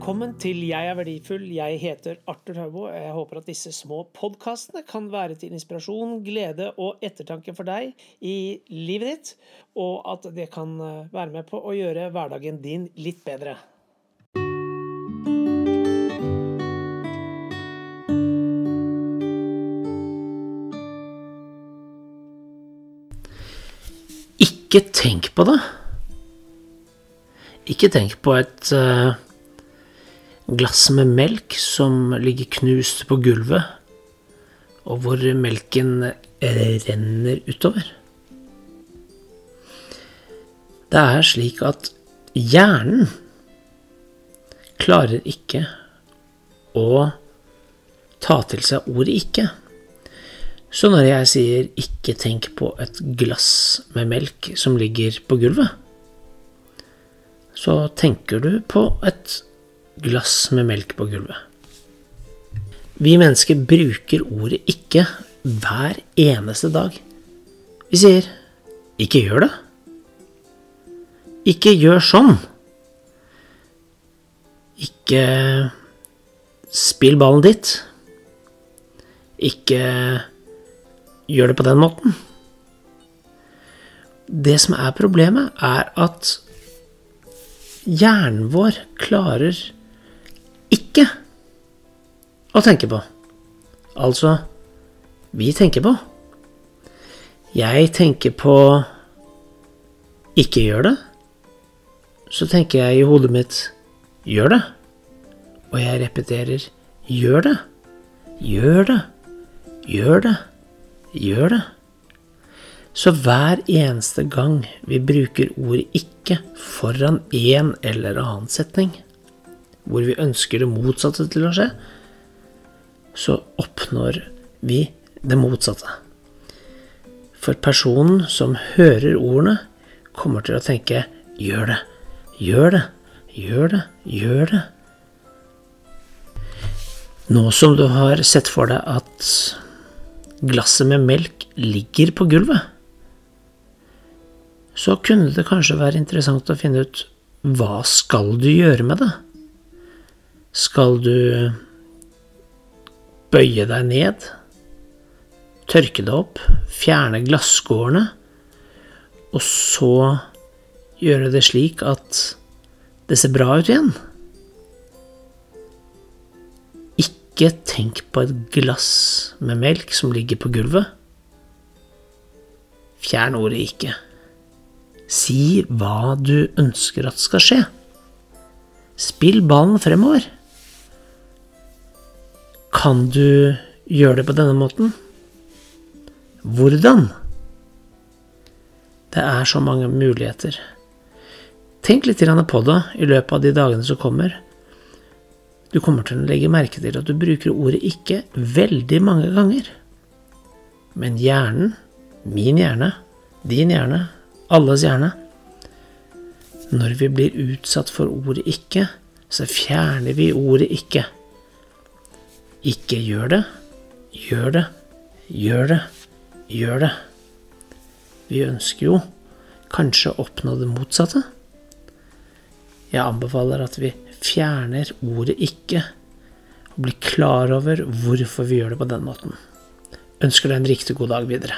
Velkommen til Jeg er verdifull. Jeg heter Arthur Haubo. Jeg håper at disse små podkastene kan være til inspirasjon, glede og ettertanke for deg i livet ditt, og at det kan eh, være med på å gjøre hverdagen din litt bedre. Ikke tenk på det. Ikke tenk på et uh, glass med melk som ligger knust på gulvet, og hvor melken renner utover. Det er slik at hjernen klarer ikke å ta til seg ordet 'ikke'. Så når jeg sier 'ikke tenk på et glass med melk som ligger på gulvet', så tenker du på et glass med melk på gulvet. Vi mennesker bruker ordet 'ikke' hver eneste dag. Vi sier 'ikke gjør det'. Ikke gjør sånn. Ikke spill ballen ditt. Ikke gjør det på den måten. Det som er problemet, er at hjernen vår klarer ikke å tenke på. Altså vi tenker på. Jeg tenker på ikke gjør det. Så tenker jeg i hodet mitt gjør det. Og jeg repeterer gjør det. Gjør det. Gjør det. Gjør det. Så hver eneste gang vi bruker ordet ikke foran en eller annen setning, hvor vi ønsker det motsatte til å skje, så oppnår vi det motsatte. For personen som hører ordene, kommer til å tenke 'gjør det', 'gjør det', 'gjør det', 'gjør det'. Nå som du har sett for deg at glasset med melk ligger på gulvet, så kunne det kanskje være interessant å finne ut hva skal du gjøre med det? Skal du bøye deg ned, tørke deg opp, fjerne glasskårene, og så gjøre det slik at det ser bra ut igjen? Ikke tenk på et glass med melk som ligger på gulvet. Fjern ordet ikke. Si hva du ønsker at skal skje. Spill ballen fremover. Kan du gjøre det på denne måten? Hvordan? Det er så mange muligheter. Tenk litt på det i løpet av de dagene som kommer. Du kommer til å legge merke til at du bruker ordet 'ikke' veldig mange ganger. Men hjernen, min hjerne, din hjerne, alles hjerne Når vi blir utsatt for ordet 'ikke', så fjerner vi ordet 'ikke'. Ikke gjør det. Gjør det. Gjør det. Gjør det. Vi ønsker jo kanskje å oppnå det motsatte. Jeg anbefaler at vi fjerner ordet 'ikke', og blir klar over hvorfor vi gjør det på den måten. Ønsker deg en riktig god dag videre.